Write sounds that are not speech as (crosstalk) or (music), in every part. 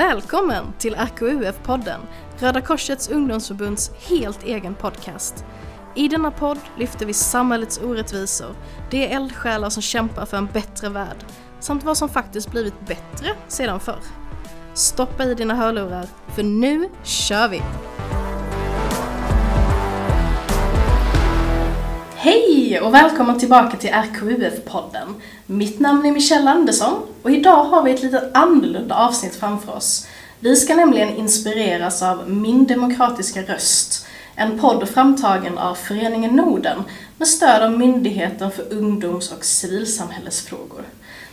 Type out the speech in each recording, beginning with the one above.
Välkommen till RKUF-podden, Röda Korsets ungdomsförbunds helt egen podcast. I denna podd lyfter vi samhällets orättvisor, de eldsjälar som kämpar för en bättre värld, samt vad som faktiskt blivit bättre sedan förr. Stoppa i dina hörlurar, för nu kör vi! Hej och välkommen tillbaka till RKUF-podden. Mitt namn är Michelle Andersson och idag har vi ett lite annorlunda avsnitt framför oss. Vi ska nämligen inspireras av Min demokratiska röst, en podd framtagen av Föreningen Norden med stöd av Myndigheten för ungdoms och civilsamhällesfrågor.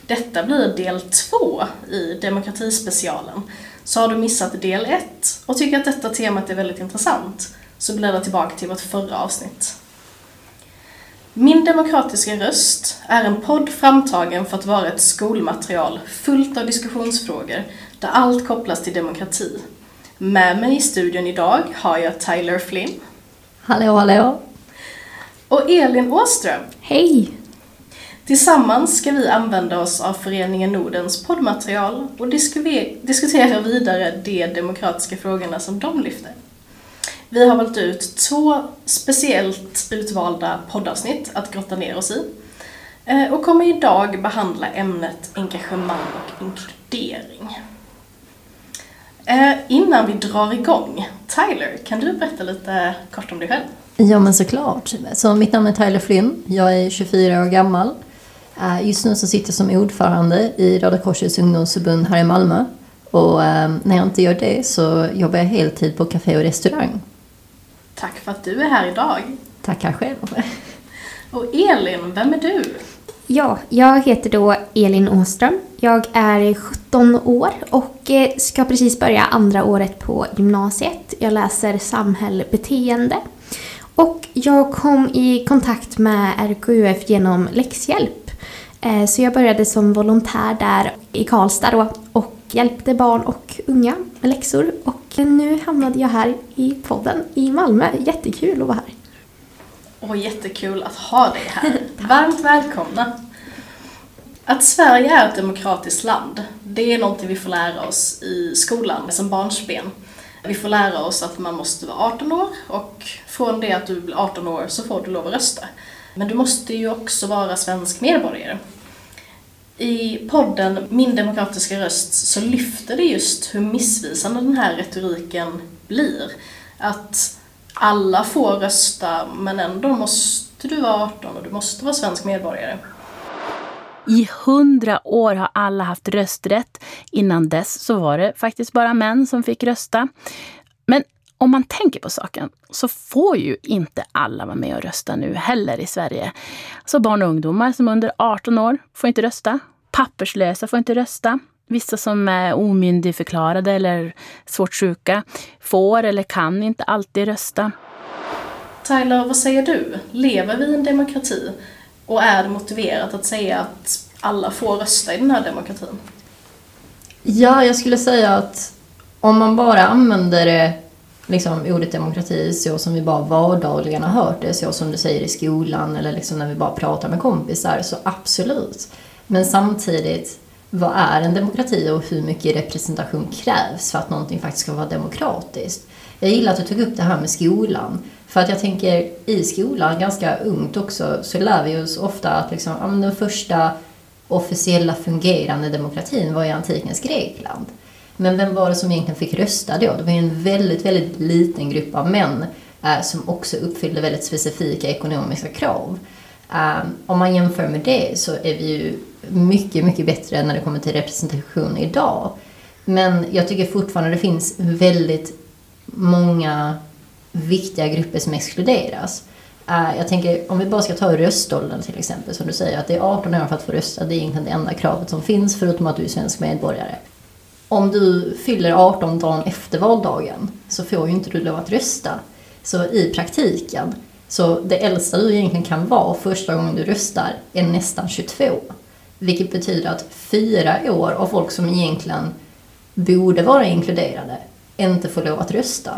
Detta blir del två i demokratispecialen. Så har du missat del ett och tycker att detta temat är väldigt intressant så bläddra tillbaka till vårt förra avsnitt. Min demokratiska röst är en podd framtagen för att vara ett skolmaterial fullt av diskussionsfrågor där allt kopplas till demokrati. Med mig i studion idag har jag Tyler Flynn. Hallå, hallå. Och Elin Åström. Hej. Tillsammans ska vi använda oss av Föreningen Nordens poddmaterial och diskutera vidare de demokratiska frågorna som de lyfter. Vi har valt ut två speciellt utvalda poddavsnitt att grotta ner oss i eh, och kommer idag behandla ämnet engagemang och inkludering. Eh, innan vi drar igång, Tyler, kan du berätta lite kort om dig själv? Ja, men såklart. Så mitt namn är Tyler Flynn. Jag är 24 år gammal. Eh, just nu så sitter jag som ordförande i Röda Korsets ungdomsförbund här i Malmö. Och när jag inte gör det så jobbar jag heltid på café och restaurang. Tack för att du är här idag. Tackar själv. Och Elin, vem är du? Ja, jag heter då Elin Åström. Jag är 17 år och eh, ska precis börja andra året på gymnasiet. Jag läser samhällsbeteende. Och jag kom i kontakt med RKUF genom läxhjälp. Eh, så jag började som volontär där i Karlstad då och hjälpte barn och unga med läxor. Och nu hamnade jag här i podden i Malmö. Jättekul att vara här. Och jättekul att ha dig här. (laughs) Varmt välkomna. Att Sverige är ett demokratiskt land, det är någonting vi får lära oss i skolan som barnsben. Vi får lära oss att man måste vara 18 år och från det att du blir 18 år så får du lov att rösta. Men du måste ju också vara svensk medborgare. I podden Min demokratiska röst så lyfter det just hur missvisande den här retoriken blir. Att alla får rösta men ändå måste du vara 18 och du måste vara svensk medborgare. I hundra år har alla haft rösträtt. Innan dess så var det faktiskt bara män som fick rösta. Om man tänker på saken så får ju inte alla vara med och rösta nu heller i Sverige. Så barn och ungdomar som är under 18 år får inte rösta. Papperslösa får inte rösta. Vissa som är omyndigförklarade eller svårt sjuka får eller kan inte alltid rösta. Tyler, vad säger du? Lever vi i en demokrati? Och är det motiverat att säga att alla får rösta i den här demokratin? Ja, jag skulle säga att om man bara använder det liksom ordet demokrati så som vi bara vardagligen har hört det, så som du säger i skolan eller liksom när vi bara pratar med kompisar, så absolut. Men samtidigt, vad är en demokrati och hur mycket representation krävs för att någonting faktiskt ska vara demokratiskt? Jag gillar att du tog upp det här med skolan. För att jag tänker, i skolan, ganska ungt också, så lär vi oss ofta att liksom, den första officiella fungerande demokratin var i antikens Grekland. Men vem var det som egentligen fick rösta då? Det var ju en väldigt, väldigt liten grupp av män eh, som också uppfyllde väldigt specifika ekonomiska krav. Eh, om man jämför med det så är vi ju mycket, mycket bättre när det kommer till representation idag. Men jag tycker fortfarande det finns väldigt många viktiga grupper som exkluderas. Eh, jag tänker, om vi bara ska ta röståldern till exempel, som du säger, att det är 18 år för att få rösta, det är egentligen det enda kravet som finns, förutom att du är svensk medborgare. Om du fyller 18 dagen efter valdagen så får ju inte du lov att rösta. Så i praktiken, så det äldsta du egentligen kan vara första gången du röstar är nästan 22. Vilket betyder att fyra år av folk som egentligen borde vara inkluderade inte får lov att rösta.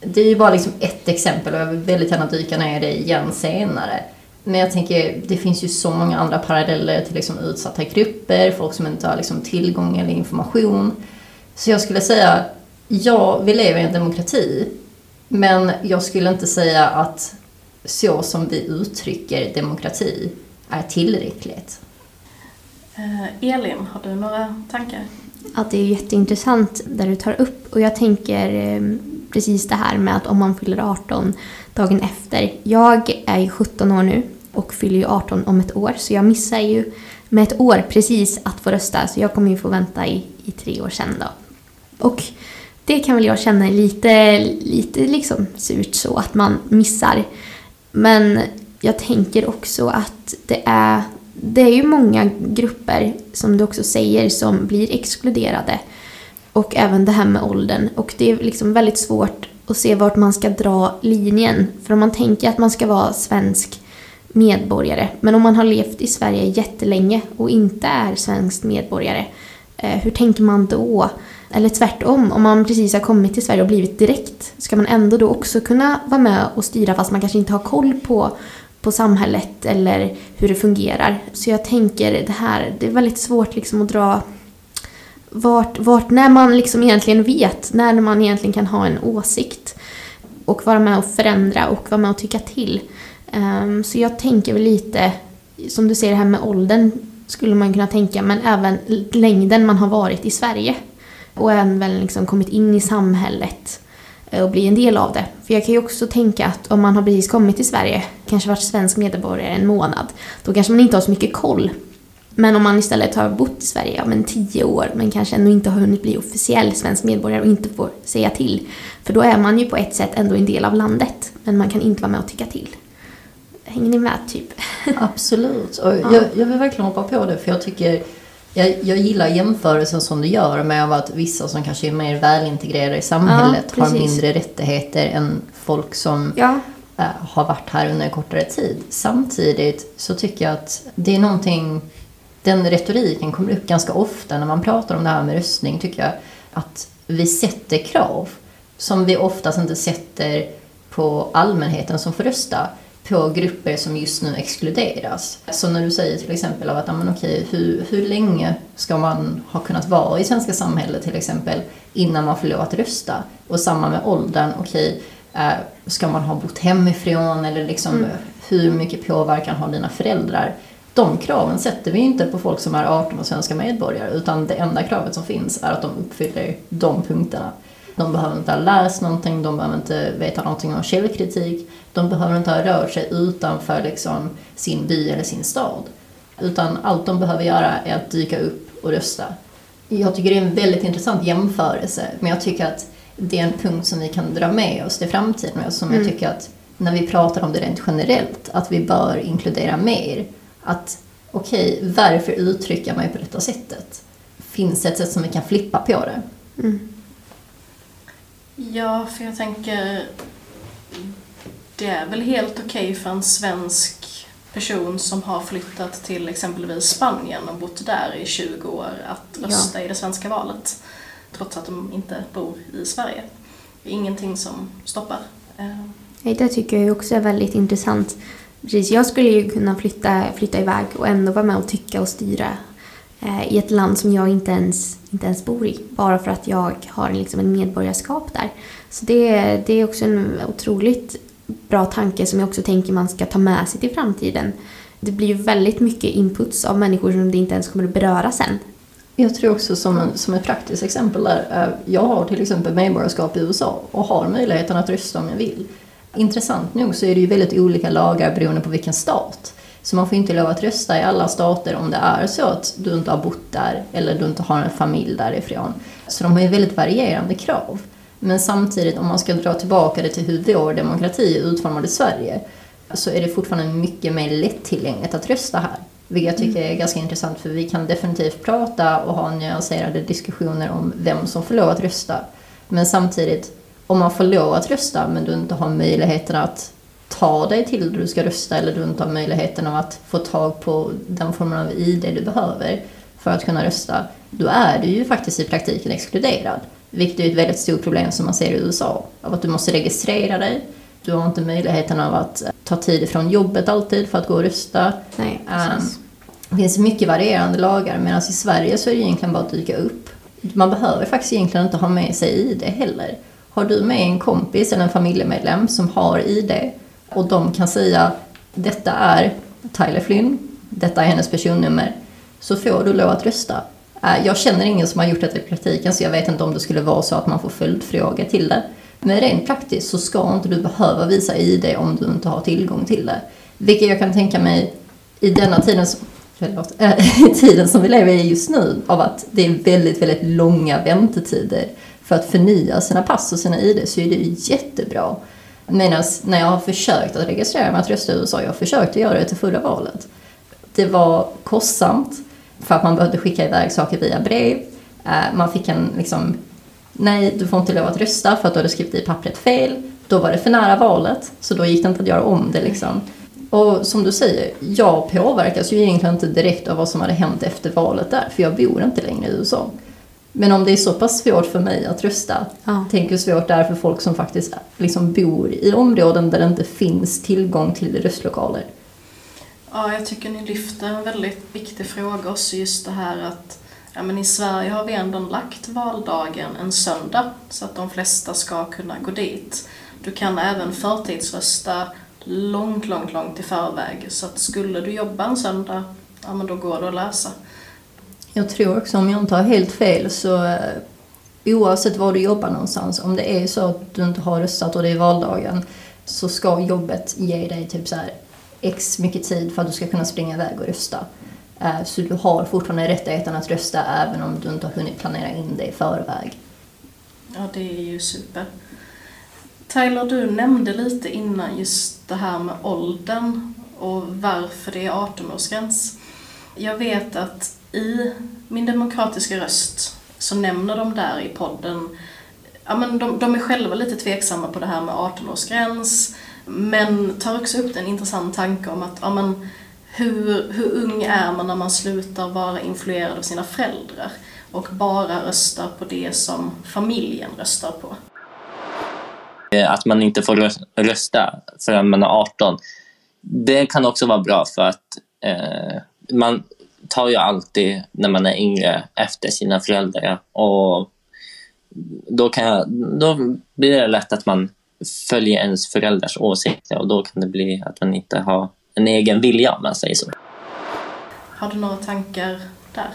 Det är ju bara liksom ett exempel och jag vill väldigt gärna dyka ner i det igen senare. Men jag tänker, det finns ju så många andra paralleller till liksom utsatta grupper, folk som inte har liksom tillgång eller information. Så jag skulle säga, ja, vi lever i en demokrati. Men jag skulle inte säga att så som vi uttrycker demokrati är tillräckligt. Eh, Elin, har du några tankar? Ja, det är jätteintressant där du tar upp och jag tänker eh, precis det här med att om man fyller 18 dagen efter. Jag är ju 17 år nu och fyller ju 18 om ett år så jag missar ju med ett år precis att få rösta så jag kommer ju få vänta i, i tre år sen då. Och det kan väl jag känna lite, lite liksom surt så att man missar. Men jag tänker också att det är, det är ju många grupper, som du också säger, som blir exkluderade. Och även det här med åldern. Och det är liksom väldigt svårt att se vart man ska dra linjen. För om man tänker att man ska vara svensk medborgare, men om man har levt i Sverige jättelänge och inte är svensk medborgare, eh, hur tänker man då? Eller tvärtom, om man precis har kommit till Sverige och blivit direkt, ska man ändå då också kunna vara med och styra fast man kanske inte har koll på, på samhället eller hur det fungerar? Så jag tänker det här, det är väldigt svårt liksom att dra vart, vart, när man liksom egentligen vet, när man egentligen kan ha en åsikt och vara med och förändra och vara med och tycka till. Um, så jag tänker väl lite, som du säger det här med åldern skulle man kunna tänka, men även längden man har varit i Sverige. Och även liksom kommit in i samhället eh, och bli en del av det. För jag kan ju också tänka att om man har precis kommit till Sverige, kanske varit svensk medborgare en månad, då kanske man inte har så mycket koll men om man istället har bott i Sverige ja, men tio år men kanske ändå inte har hunnit bli officiell svensk medborgare och inte får säga till. För då är man ju på ett sätt ändå en del av landet men man kan inte vara med och tycka till. Hänger ni med typ? (laughs) Absolut. Och ja. jag, jag vill verkligen hoppa på det för jag tycker jag, jag gillar jämförelsen som du gör med att vissa som kanske är mer välintegrerade i samhället ja, har mindre rättigheter än folk som ja. äh, har varit här under en kortare tid. Samtidigt så tycker jag att det är någonting den retoriken kommer upp ganska ofta när man pratar om det här med röstning, tycker jag. Att vi sätter krav som vi oftast inte sätter på allmänheten som får rösta på grupper som just nu exkluderas. Så när du säger till exempel att men okej, hur, hur länge ska man ha kunnat vara i svenska samhället till exempel innan man får lov att rösta? Och samma med åldern, okej, eh, ska man ha bott hemifrån eller liksom mm. hur mycket påverkan har dina föräldrar? De kraven sätter vi inte på folk som är 18 och svenska medborgare utan det enda kravet som finns är att de uppfyller de punkterna. De behöver inte ha läst någonting, de behöver inte veta någonting om källkritik, de behöver inte ha rört sig utanför liksom sin by eller sin stad. Utan allt de behöver göra är att dyka upp och rösta. Jag tycker det är en väldigt intressant jämförelse, men jag tycker att det är en punkt som vi kan dra med oss till framtiden och som mm. jag tycker att när vi pratar om det rent generellt, att vi bör inkludera mer att okej, okay, varför uttrycka mig på detta sättet? Finns det ett sätt som vi kan flippa på det? Mm. Ja, för jag tänker det är väl helt okej okay för en svensk person som har flyttat till exempelvis Spanien och bott där i 20 år att rösta ja. i det svenska valet trots att de inte bor i Sverige. Det är ingenting som stoppar. Det tycker jag också är väldigt intressant. Precis, jag skulle ju kunna flytta, flytta iväg och ändå vara med och tycka och styra eh, i ett land som jag inte ens, inte ens bor i. Bara för att jag har liksom en medborgarskap där. Så det, det är också en otroligt bra tanke som jag också tänker man ska ta med sig till framtiden. Det blir ju väldigt mycket inputs av människor som det inte ens kommer att beröra sen. Jag tror också som, en, som ett praktiskt exempel där, eh, jag har till exempel medborgarskap i USA och har möjligheten att rösta om jag vill. Intressant nog så är det ju väldigt olika lagar beroende på vilken stat. Så man får inte lov att rösta i alla stater om det är så att du inte har bott där eller du inte har en familj därifrån. Så de har ju väldigt varierande krav. Men samtidigt, om man ska dra tillbaka det till hur vår demokrati är utformad i Sverige, så är det fortfarande mycket mer lättillgängligt att rösta här. Vilket jag tycker är ganska intressant för vi kan definitivt prata och ha nyanserade diskussioner om vem som får lov att rösta. Men samtidigt, om man får lov att rösta men du inte har möjligheten att ta dig till där du ska rösta eller du inte har möjligheten av att få tag på den formen av ID du behöver för att kunna rösta, då är du ju faktiskt i praktiken exkluderad. Vilket är ett väldigt stort problem som man ser i USA. Av att du måste registrera dig, du har inte möjligheten av att ta tid från jobbet alltid för att gå och rösta. Nej, um, det finns mycket varierande lagar medan i Sverige så är det egentligen bara att dyka upp man behöver faktiskt egentligen inte ha med sig ID heller. Har du med en kompis eller en familjemedlem som har ID och de kan säga detta är Tyler Flynn, detta är hennes personnummer, så får du lov att rösta. Äh, jag känner ingen som har gjort detta i praktiken så jag vet inte om det skulle vara så att man får följdfråga till det. Men rent praktiskt så ska inte du behöva visa ID om du inte har tillgång till det. Vilket jag kan tänka mig i denna tiden som, förlåt, äh, (laughs) i tiden som vi lever i just nu av att det är väldigt, väldigt långa väntetider för att förnya sina pass och sina ID så är det ju jättebra. Medan när jag har försökt att registrera mig att rösta i USA, jag försökte göra det till förra valet. Det var kostsamt för att man behövde skicka iväg saker via brev. Eh, man fick en liksom, nej du får inte lov att rösta för att du hade skrivit i pappret fel. Då var det för nära valet, så då gick det inte att göra om det liksom. Och som du säger, jag påverkas ju egentligen inte direkt av vad som hade hänt efter valet där, för jag bor inte längre i USA. Men om det är så pass svårt för mig att rösta, ja. tänk hur svårt det är för folk som faktiskt liksom bor i områden där det inte finns tillgång till röstlokaler. Ja, jag tycker ni lyfter en väldigt viktig fråga också, just det här att ja, men i Sverige har vi ändå lagt valdagen en söndag så att de flesta ska kunna gå dit. Du kan även förtidsrösta långt, långt, långt i förväg. Så att skulle du jobba en söndag, ja men då går det att läsa. Jag tror också, om jag inte har helt fel, så eh, oavsett var du jobbar någonstans, om det är så att du inte har röstat och det är valdagen, så ska jobbet ge dig typ så här x mycket tid för att du ska kunna springa iväg och rösta. Eh, så du har fortfarande rättigheten att rösta även om du inte har hunnit planera in det i förväg. Ja, det är ju super. Tyler, du nämnde lite innan just det här med åldern och varför det är 18-årsgräns. Jag vet att i Min demokratiska röst så nämner de där i podden, ja men de, de är själva lite tveksamma på det här med 18-årsgräns, men tar också upp en intressant tanke om att, ja men hur, hur ung är man när man slutar vara influerad av sina föräldrar och bara röstar på det som familjen röstar på? Eh, att man inte får rösta förrän man är 18. Det kan också vara bra för att eh, man tar ju alltid när man är yngre efter sina föräldrar och då, kan jag, då blir det lätt att man följer ens föräldrars åsikter och då kan det bli att man inte har en egen vilja om man säger så. Har du några tankar där?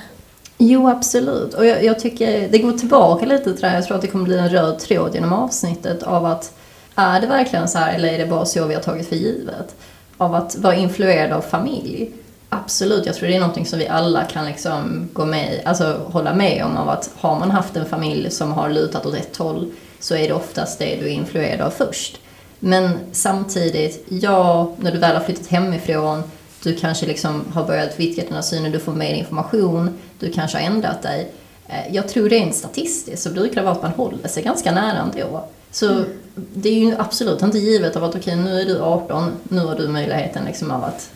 Jo, absolut. Och jag, jag, tycker det går tillbaka lite till det här. Jag tror att det kommer bli en röd tråd genom avsnittet av att är det verkligen så här eller är det bara så vi har tagit för givet? Av att vara influerad av familj. Absolut, jag tror det är någonting som vi alla kan liksom gå med alltså hålla med om av att har man haft en familj som har lutat åt ett håll så är det oftast det du är influerad av först. Men samtidigt, ja, när du väl har flyttat hemifrån du kanske liksom har börjat vidga dina syner, du får mer information, du kanske har ändrat dig. Eh, jag tror rent statistiskt så brukar det vara att man håller sig ganska nära ändå. Så mm. det är ju absolut inte givet av att okej, okay, nu är du 18, nu har du möjligheten liksom av att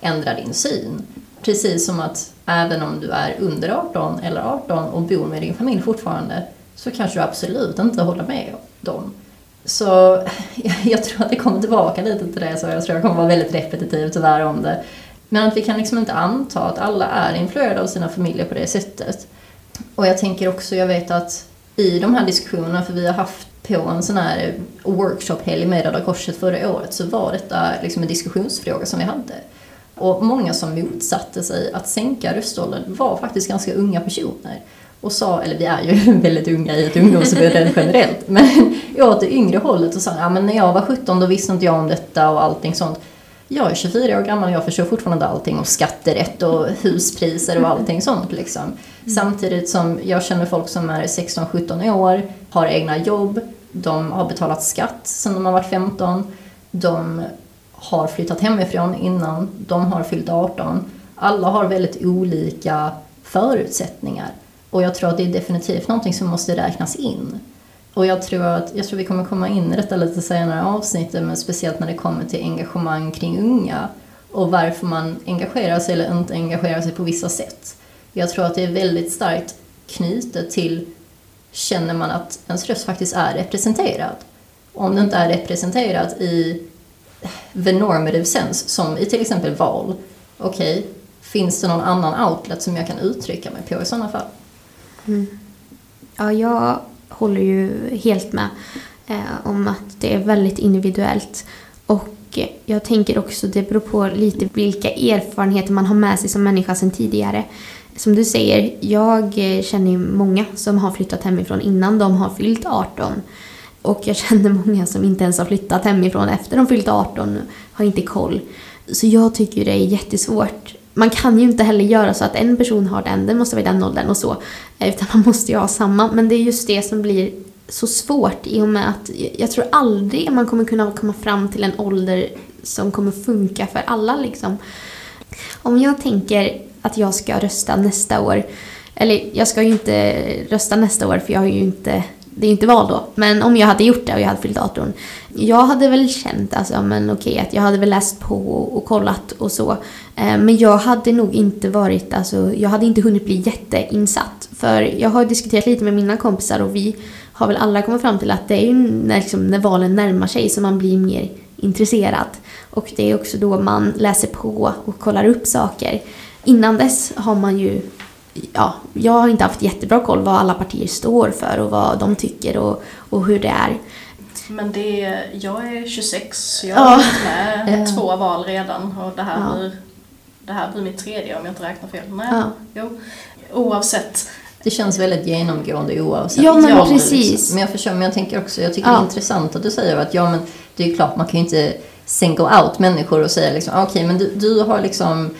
ändra din syn. Precis som att även om du är under 18 eller 18 och bor med din familj fortfarande så kanske du absolut inte håller med dem. Så (laughs) jag tror att det kommer tillbaka lite till det, så jag tror jag kommer vara väldigt repetitiv tyvärr om det. Men att vi kan liksom inte anta att alla är influerade av sina familjer på det sättet. Och jag tänker också, jag vet att i de här diskussionerna, för vi har haft på en sån här workshop-helg med Röda Korset förra året, så var detta liksom en diskussionsfråga som vi hade. Och många som motsatte sig att sänka röståldern var faktiskt ganska unga personer och sa, eller vi är ju (laughs) väldigt unga i ett ungdomsförbund generellt, men (laughs) åt det yngre hållet och sa ja men när jag var 17 då visste inte jag om detta och allting sånt. Jag är 24 år gammal och jag förstår fortfarande allting om skatterätt och huspriser och allting sånt liksom. Mm. Samtidigt som jag känner folk som är 16-17 år, har egna jobb, de har betalat skatt sedan de har varit 15, de har flyttat hemifrån innan de har fyllt 18. Alla har väldigt olika förutsättningar. Och jag tror att det är definitivt någonting som måste räknas in. Och jag tror att, jag tror vi kommer komma in i detta lite senare i avsnittet, men speciellt när det kommer till engagemang kring unga och varför man engagerar sig eller inte engagerar sig på vissa sätt. Jag tror att det är väldigt starkt knutet till, känner man att ens röst faktiskt är representerad? Om det inte är representerat i the normative sense, som i till exempel val, okej, okay, finns det någon annan outlet som jag kan uttrycka mig på i sådana fall? Mm. Ja, jag håller ju helt med eh, om att det är väldigt individuellt. Och jag tänker också det beror på lite vilka erfarenheter man har med sig som människa sedan tidigare. Som du säger, jag eh, känner ju många som har flyttat hemifrån innan de har fyllt 18. Och jag känner många som inte ens har flyttat hemifrån efter de fyllt 18, har inte koll. Så jag tycker det är jättesvårt. Man kan ju inte heller göra så att en person har den, den måste vara i den åldern och så. Utan man måste ju ha samma. Men det är just det som blir så svårt i och med att jag tror aldrig man kommer kunna komma fram till en ålder som kommer funka för alla liksom. Om jag tänker att jag ska rösta nästa år, eller jag ska ju inte rösta nästa år för jag har ju inte det är inte val då, men om jag hade gjort det och jag hade fyllt 18. Jag hade väl känt alltså, men okej, att jag hade väl läst på och kollat och så. Eh, men jag hade nog inte varit, alltså, jag hade inte hunnit bli jätteinsatt. För jag har diskuterat lite med mina kompisar och vi har väl alla kommit fram till att det är ju när, liksom, när valen närmar sig som man blir mer intresserad. Och det är också då man läser på och kollar upp saker. Innan dess har man ju ja, jag har inte haft jättebra koll vad alla partier står för och vad de tycker och, och hur det är. Men det är, jag är 26, så jag har varit med (laughs) ja. två val redan och det här, ja. blir, det här blir mitt tredje om jag inte räknar fel. Men ja. jo, oavsett. Det känns väldigt genomgående oavsett. Ja, men precis. Liksom. Men jag förstår, men jag tänker också, jag tycker det är intressant att du säger att ja, men det är klart man kan ju inte single out människor och säga liksom, ah, okej, okay, men du, du har liksom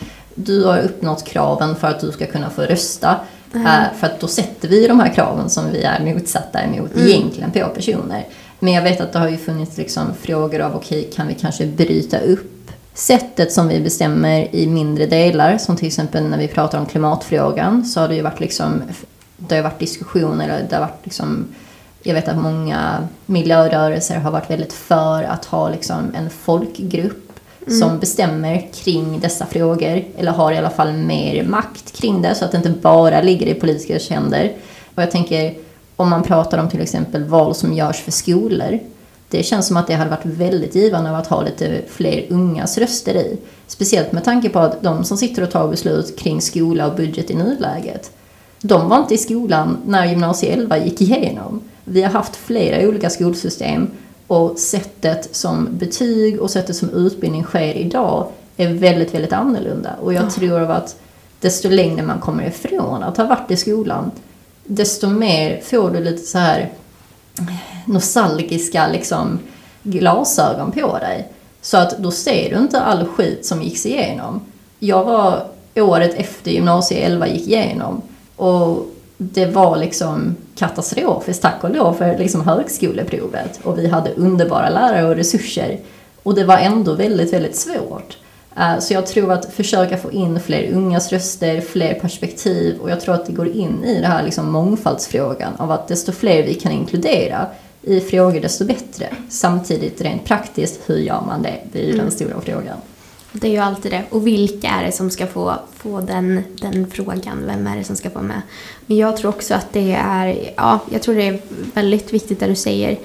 du har uppnått kraven för att du ska kunna få rösta. Mm. för att då sätter vi de här kraven som vi är motsatta emot mm. egentligen på personer. Men jag vet att det har ju funnits liksom frågor av okej, okay, kan vi kanske bryta upp sättet som vi bestämmer i mindre delar? Som till exempel när vi pratar om klimatfrågan så har det ju varit liksom, det har varit diskussioner, det har varit liksom jag vet att många miljörörelser har varit väldigt för att ha liksom en folkgrupp mm. som bestämmer kring dessa frågor. Eller har i alla fall mer makt kring det så att det inte bara ligger i politikers händer. Och jag tänker, om man pratar om till exempel val som görs för skolor. Det känns som att det hade varit väldigt givande att ha lite fler ungas röster i. Speciellt med tanke på att de som sitter och tar beslut kring skola och budget i nuläget. De var inte i skolan när gymnasie 11 gick igenom. Vi har haft flera olika skolsystem och sättet som betyg och sättet som utbildning sker idag är väldigt, väldigt annorlunda. Och jag ja. tror att desto längre man kommer ifrån att ha varit i skolan, desto mer får du lite så här nostalgiska liksom, glasögon på dig. Så att då ser du inte all skit som gick igenom. Jag var året efter gymnasie 11 gick igenom och det var liksom katastrofiskt, tack och lov, för liksom högskoleprovet. Och vi hade underbara lärare och resurser. Och det var ändå väldigt, väldigt svårt. Eh, så jag tror att försöka få in fler ungas röster, fler perspektiv och jag tror att det går in i det här liksom mångfaldsfrågan av att desto fler vi kan inkludera i frågor desto bättre. Samtidigt rent praktiskt, hur gör man det? Det är ju mm. den stora frågan. Det är ju alltid det. Och vilka är det som ska få, få den, den frågan? Vem är det som ska få med? Men jag tror också att det är, ja, jag tror det är väldigt viktigt det du säger.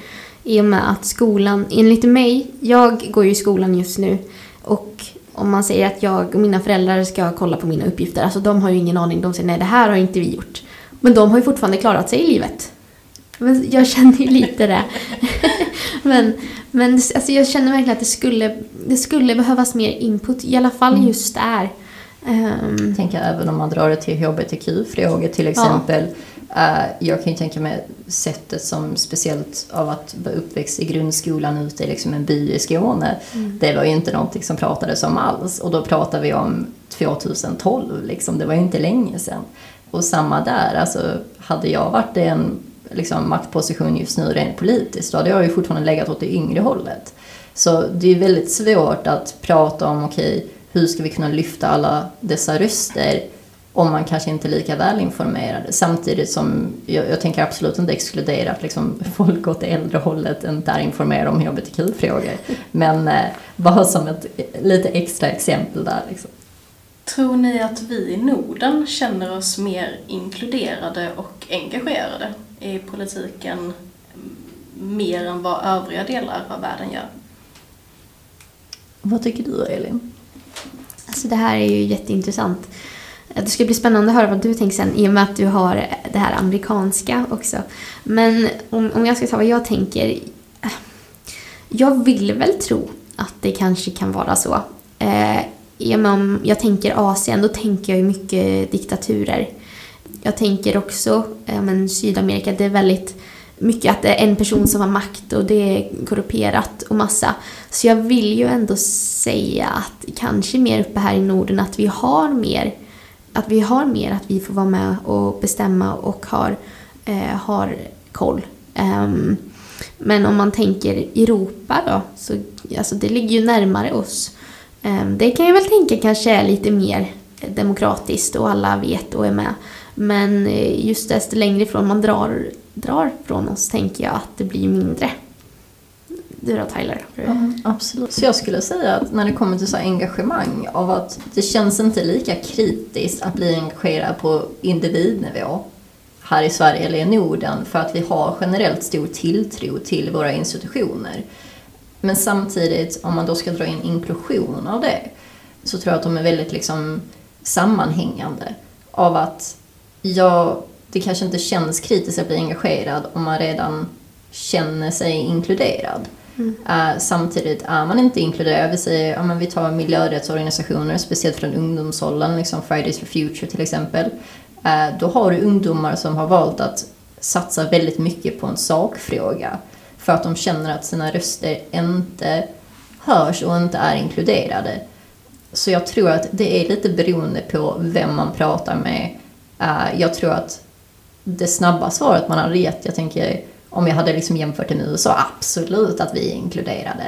I och med att skolan, enligt mig, jag går ju i skolan just nu. Och om man säger att jag och mina föräldrar ska kolla på mina uppgifter, alltså de har ju ingen aning. De säger nej, det här har inte vi gjort. Men de har ju fortfarande klarat sig i livet. Men jag känner ju lite det. (laughs) men men alltså, jag känner verkligen att det skulle, det skulle behövas mer input, i alla fall mm. just där. Um, jag tänker även om man drar det till hbtq-frågor till exempel. Ja. Uh, jag kan ju tänka mig sättet som speciellt av att vara uppväxt i grundskolan ute i liksom en by i Skåne. Mm. Det var ju inte någonting som pratades om alls. Och då pratar vi om 2012, liksom. det var ju inte länge sedan. Och samma där, alltså hade jag varit en liksom, maktposition just nu rent politiskt, då hade jag ju fortfarande legat åt det yngre hållet. Så det är väldigt svårt att prata om, okej, okay, hur ska vi kunna lyfta alla dessa röster om man kanske inte är lika välinformerad. Samtidigt som jag, jag tänker absolut inte exkludera att liksom (laughs) folk åt det äldre hållet inte är informerade om hbtq-frågor. Men eh, bara som ett lite extra exempel där. Liksom. Tror ni att vi i Norden känner oss mer inkluderade och engagerade i politiken mer än vad övriga delar av världen gör. Vad tycker du Elin? Alltså det här är ju jätteintressant. Det ska bli spännande att höra vad du tänker sen i och med att du har det här amerikanska också. Men om, om jag ska ta vad jag tänker. Jag vill väl tro att det kanske kan vara så. Eh, i och med om jag tänker Asien, då tänker jag ju mycket diktaturer. Jag tänker också eh, men Sydamerika, det är väldigt mycket att det är en person som har makt och det är korrumperat och massa. Så jag vill ju ändå säga att kanske mer uppe här i Norden att vi har mer att vi har mer att vi får vara med och bestämma och har, eh, har koll. Um, men om man tänker Europa då, så alltså det ligger ju närmare oss. Um, det kan jag väl tänka kanske är lite mer demokratiskt och alla vet och är med. Men eh, just desto längre ifrån man drar, drar från oss tänker jag att det blir mindre. Du då Tyler? Ja, absolut. Så jag skulle säga att när det kommer till så engagemang av att det känns inte lika kritiskt att bli engagerad på individnivå här i Sverige eller i Norden för att vi har generellt stor tilltro till våra institutioner. Men samtidigt, om man då ska dra in inklusion av det, så tror jag att de är väldigt liksom sammanhängande. Av att, ja, det kanske inte känns kritiskt att bli engagerad om man redan känner sig inkluderad. Mm. Uh, samtidigt är man inte inkluderad. Vi säger, ja, men vi tar miljörättsorganisationer, speciellt från ungdomsåldern, liksom Fridays for Future till exempel. Uh, då har du ungdomar som har valt att satsa väldigt mycket på en sakfråga för att de känner att sina röster inte hörs och inte är inkluderade. Så jag tror att det är lite beroende på vem man pratar med. Uh, jag tror att det snabba svaret man hade gett, jag tänker om jag hade liksom jämfört det med USA, absolut att vi är inkluderade.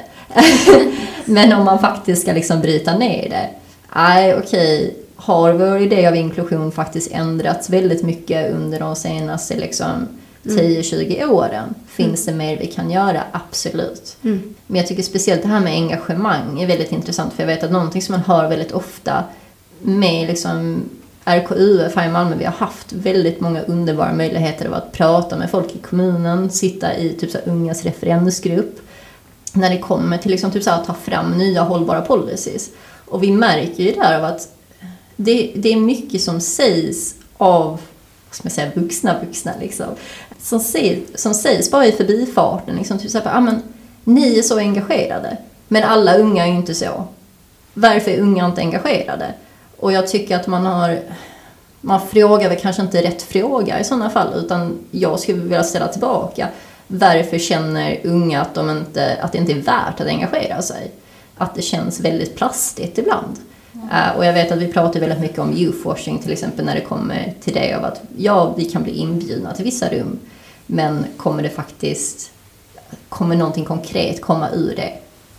(laughs) Men om man faktiskt ska liksom bryta ner det, nej okej, har vår idé av inklusion faktiskt ändrats väldigt mycket under de senaste liksom 10-20 mm. åren? Finns mm. det mer vi kan göra? Absolut. Mm. Men jag tycker speciellt det här med engagemang är väldigt intressant för jag vet att någonting som man hör väldigt ofta med liksom RKUF här i Malmö, vi har haft väldigt många underbara möjligheter att prata med folk i kommunen, sitta i typ så ungas referensgrupp. När det kommer till liksom typ så att ta fram nya hållbara policies. Och vi märker ju där av att det, det är mycket som sägs av vad ska man säga, vuxna vuxna liksom. Som, sägs, som sägs bara i förbifarten. Liksom, typ så här, ah, men, ni är så engagerade, men alla unga är ju inte så. Varför är unga inte engagerade? Och jag tycker att man har man frågar väl kanske inte rätt fråga i sådana fall utan jag skulle vilja ställa tillbaka. Varför känner unga att, de inte, att det inte är värt att engagera sig? Att det känns väldigt plastigt ibland. Mm. Uh, och jag vet att vi pratar väldigt mycket om youthwashing till exempel när det kommer till det av att ja, vi kan bli inbjudna till vissa rum. Men kommer det faktiskt, kommer någonting konkret komma ur det?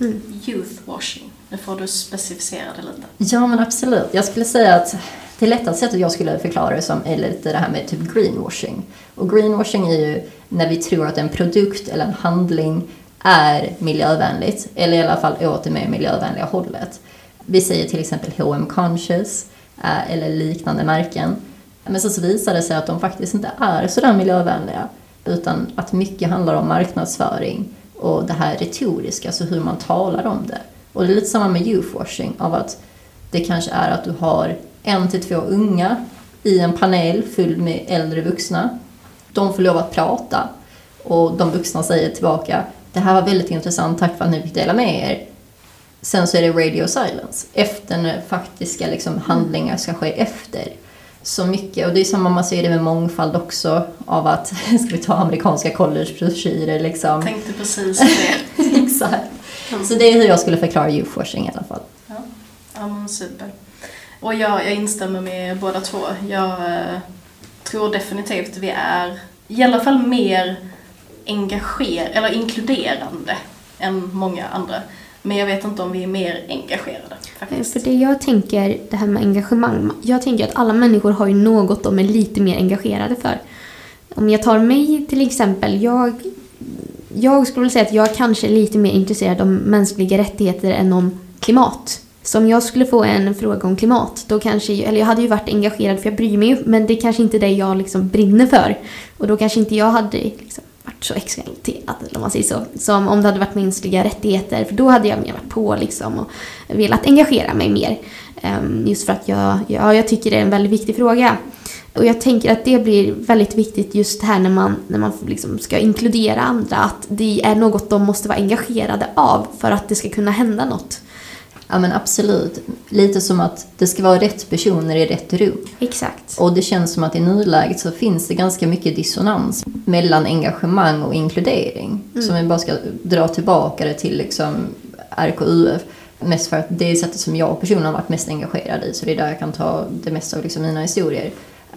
Mm. Youthwashing? Nu får du specificera det lite. Ja, men absolut. Jag skulle säga att det lättaste sättet jag skulle förklara det som är lite det här med typ greenwashing. Och greenwashing är ju när vi tror att en produkt eller en handling är miljövänligt, eller i alla fall åt det mer miljövänliga hållet. Vi säger till exempel H&M Conscious eh, eller liknande märken. Men så visar det sig att de faktiskt inte är sådär miljövänliga, utan att mycket handlar om marknadsföring och det här retoriska, alltså hur man talar om det. Och det är lite samma med youthwashing, av att det kanske är att du har en till två unga i en panel full med äldre vuxna. De får lov att prata och de vuxna säger tillbaka det här var väldigt intressant, tack för att ni fick dela med er. Sen så är det radio silence, efter när faktiska liksom, handlingar ska ske efter. Så mycket, och det är samma man ser det med mångfald också, av att, (laughs) ska vi ta amerikanska collegebroschyrer liksom. Tänkte precis det. (laughs) Exakt. Så det är hur jag skulle förklara youthwashing i alla fall. Ja, ja men super. Och jag, jag instämmer med båda två. Jag eh, tror definitivt vi är i alla fall mer engagerade, eller inkluderande än många andra. Men jag vet inte om vi är mer engagerade. Faktiskt. För det jag tänker, det här med engagemang. Jag tänker att alla människor har ju något de är lite mer engagerade för. Om jag tar mig till exempel. Jag jag skulle vilja säga att jag kanske är lite mer intresserad av mänskliga rättigheter än om klimat. Så om jag skulle få en fråga om klimat, då kanske, eller jag hade ju varit engagerad för jag bryr mig ju, men det är kanske inte är det jag liksom brinner för. Och då kanske inte jag hade liksom varit så exalterad, eller om man säger så, som om det hade varit mänskliga rättigheter, för då hade jag mer varit på liksom och velat engagera mig mer. Ehm, just för att jag, ja, jag tycker det är en väldigt viktig fråga. Och jag tänker att det blir väldigt viktigt just här när man, när man liksom ska inkludera andra, att det är något de måste vara engagerade av för att det ska kunna hända något. Ja men absolut. Lite som att det ska vara rätt personer i rätt rum. Exakt. Och det känns som att i nuläget så finns det ganska mycket dissonans mellan engagemang och inkludering. Mm. Så om vi bara ska dra tillbaka det till liksom RKUF. Mest för att det är sättet som jag personligen har varit mest engagerad i. Så det är där jag kan ta det mesta av liksom mina historier.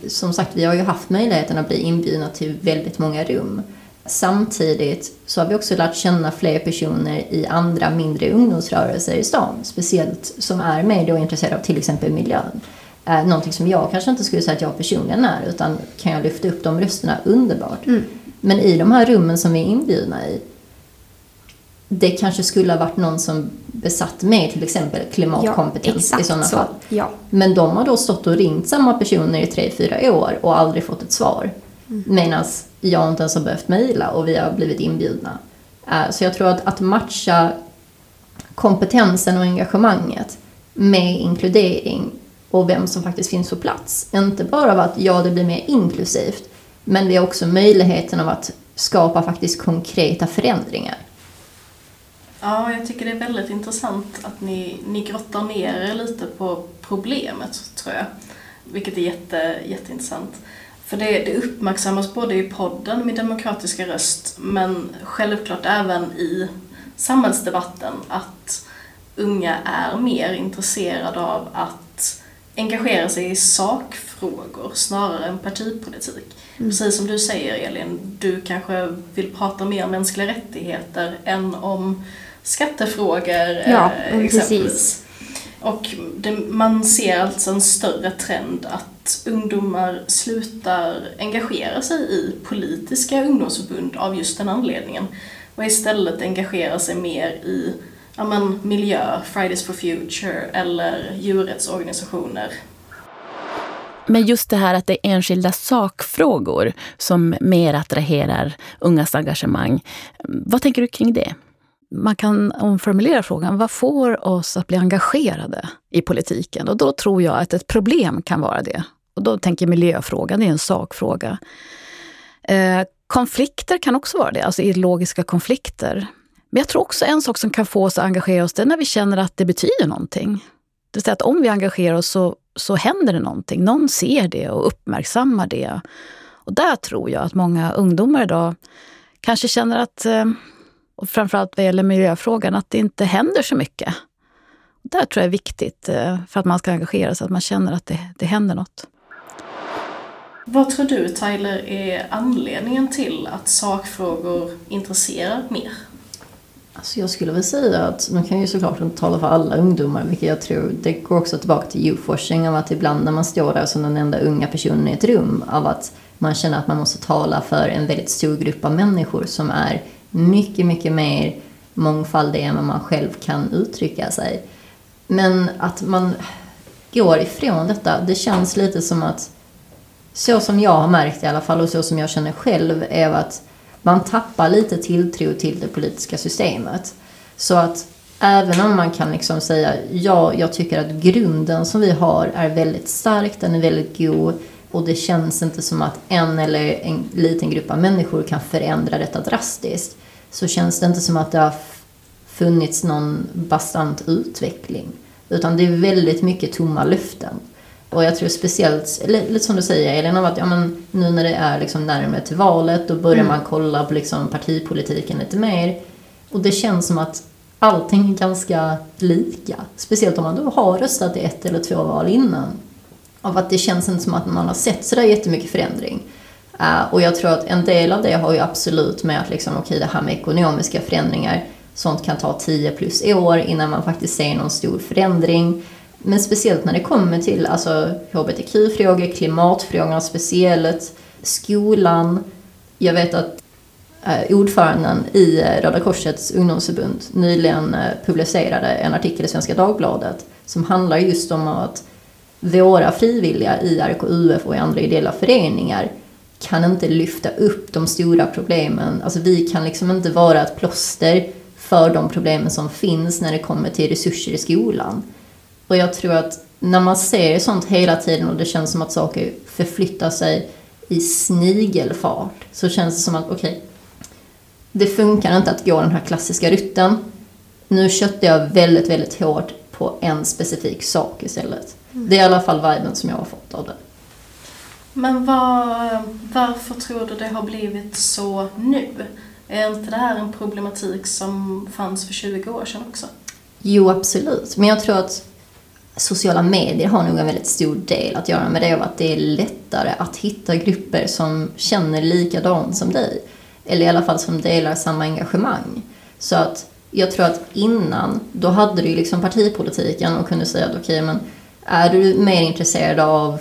Som sagt, vi har ju haft möjligheten att bli inbjudna till väldigt många rum. Samtidigt så har vi också lärt känna fler personer i andra mindre ungdomsrörelser i stan. Speciellt som är med och intresserade av till exempel miljön. Eh, någonting som jag kanske inte skulle säga att jag personligen är, utan kan jag lyfta upp de rösterna underbart. Mm. Men i de här rummen som vi är inbjudna i, det kanske skulle ha varit någon som besatt med till exempel klimatkompetens exakt i sådana så. fall. Ja. Men de har då stått och ringt samma personer i tre, fyra år och aldrig fått ett svar. Mm. Medan jag inte ens har behövt mejla och vi har blivit inbjudna. Eh, Så jag tror att, att matcha kompetensen och engagemanget med inkludering och vem som faktiskt finns på plats. Inte bara av att ja, det blir mer inklusivt, men vi har också möjligheten av att skapa faktiskt konkreta förändringar. Ja, jag tycker det är väldigt intressant att ni, ni grottar ner er lite på problemet, tror jag. Vilket är jätte, jätteintressant. För det, det uppmärksammas både i podden Min demokratiska röst, men självklart även i samhällsdebatten att unga är mer intresserade av att engagera sig i sakfrågor snarare än partipolitik. Precis som du säger Elin, du kanske vill prata mer om mänskliga rättigheter än om skattefrågor Ja, eh, exempelvis. precis. Och det, man ser alltså en större trend att ungdomar slutar engagera sig i politiska ungdomsförbund av just den anledningen och istället engagerar sig mer i ja, men, miljö, Fridays for Future eller djurrättsorganisationer. Men just det här att det är enskilda sakfrågor som mer attraherar ungas engagemang. Vad tänker du kring det? Man kan omformulera frågan, vad får oss att bli engagerade i politiken? Och då tror jag att ett problem kan vara det. Och då tänker jag miljöfrågan, det är en sakfråga. Eh, konflikter kan också vara det, alltså ideologiska konflikter. Men jag tror också en sak som kan få oss att engagera oss, det är när vi känner att det betyder någonting. Det vill säga att om vi engagerar oss så, så händer det någonting. Någon ser det och uppmärksammar det. Och där tror jag att många ungdomar idag kanske känner att eh, och framförallt vad gäller miljöfrågan, att det inte händer så mycket. Där tror jag är viktigt eh, för att man ska engagera sig, att man känner att det, det händer något. Vad tror du Tyler är anledningen till att sakfrågor intresserar mer? Alltså jag skulle väl säga att, man kan ju såklart inte tala för alla ungdomar, vilket jag tror, det går också tillbaka till youthwashing, av att ibland när man står där som den enda unga personen i ett rum, av att man känner att man måste tala för en väldigt stor grupp av människor som är mycket, mycket mer mångfaldig än vad man själv kan uttrycka sig. Men att man går ifrån detta, det känns lite som att så som jag har märkt i alla fall och så som jag känner själv är att man tappar lite tilltro till det politiska systemet. Så att även om man kan liksom säga ja, jag tycker att grunden som vi har är väldigt stark, den är väldigt god och det känns inte som att en eller en liten grupp av människor kan förändra detta drastiskt. Så känns det inte som att det har funnits någon bastant utveckling. Utan det är väldigt mycket tomma löften. Och jag tror speciellt, lite som du säger Elin, att ja, men nu när det är liksom närmare till valet då börjar man kolla på liksom partipolitiken lite mer. Och det känns som att allting är ganska lika. Speciellt om man då har röstat i ett eller två val innan. Av att det känns inte som att man har sett sådär jättemycket förändring. Uh, och jag tror att en del av det har ju absolut med att liksom, okej okay, det här med ekonomiska förändringar, sånt kan ta 10 plus år innan man faktiskt ser någon stor förändring. Men speciellt när det kommer till alltså, hbtq-frågor, klimatfrågorna speciellt, skolan. Jag vet att eh, ordföranden i eh, Röda Korsets ungdomsförbund nyligen eh, publicerade en artikel i Svenska Dagbladet som handlar just om att våra frivilliga i RKUF och i andra ideella föreningar kan inte lyfta upp de stora problemen. Alltså vi kan liksom inte vara ett plåster för de problemen som finns när det kommer till resurser i skolan. Och jag tror att när man ser sånt hela tiden och det känns som att saker förflyttar sig i snigelfart så känns det som att okej, okay, det funkar inte att gå den här klassiska rutten. Nu köttar jag väldigt, väldigt hårt på en specifik sak istället. Det är i alla fall viben som jag har fått av det. Men var, varför tror du det har blivit så nu? Är inte det här en problematik som fanns för 20 år sedan också? Jo, absolut. Men jag tror att sociala medier har nog en väldigt stor del att göra med det och att det är lättare att hitta grupper som känner likadant som dig. Eller i alla fall som delar samma engagemang. Så att jag tror att innan, då hade du ju liksom partipolitiken och kunde säga att okej, okay, men är du mer intresserad av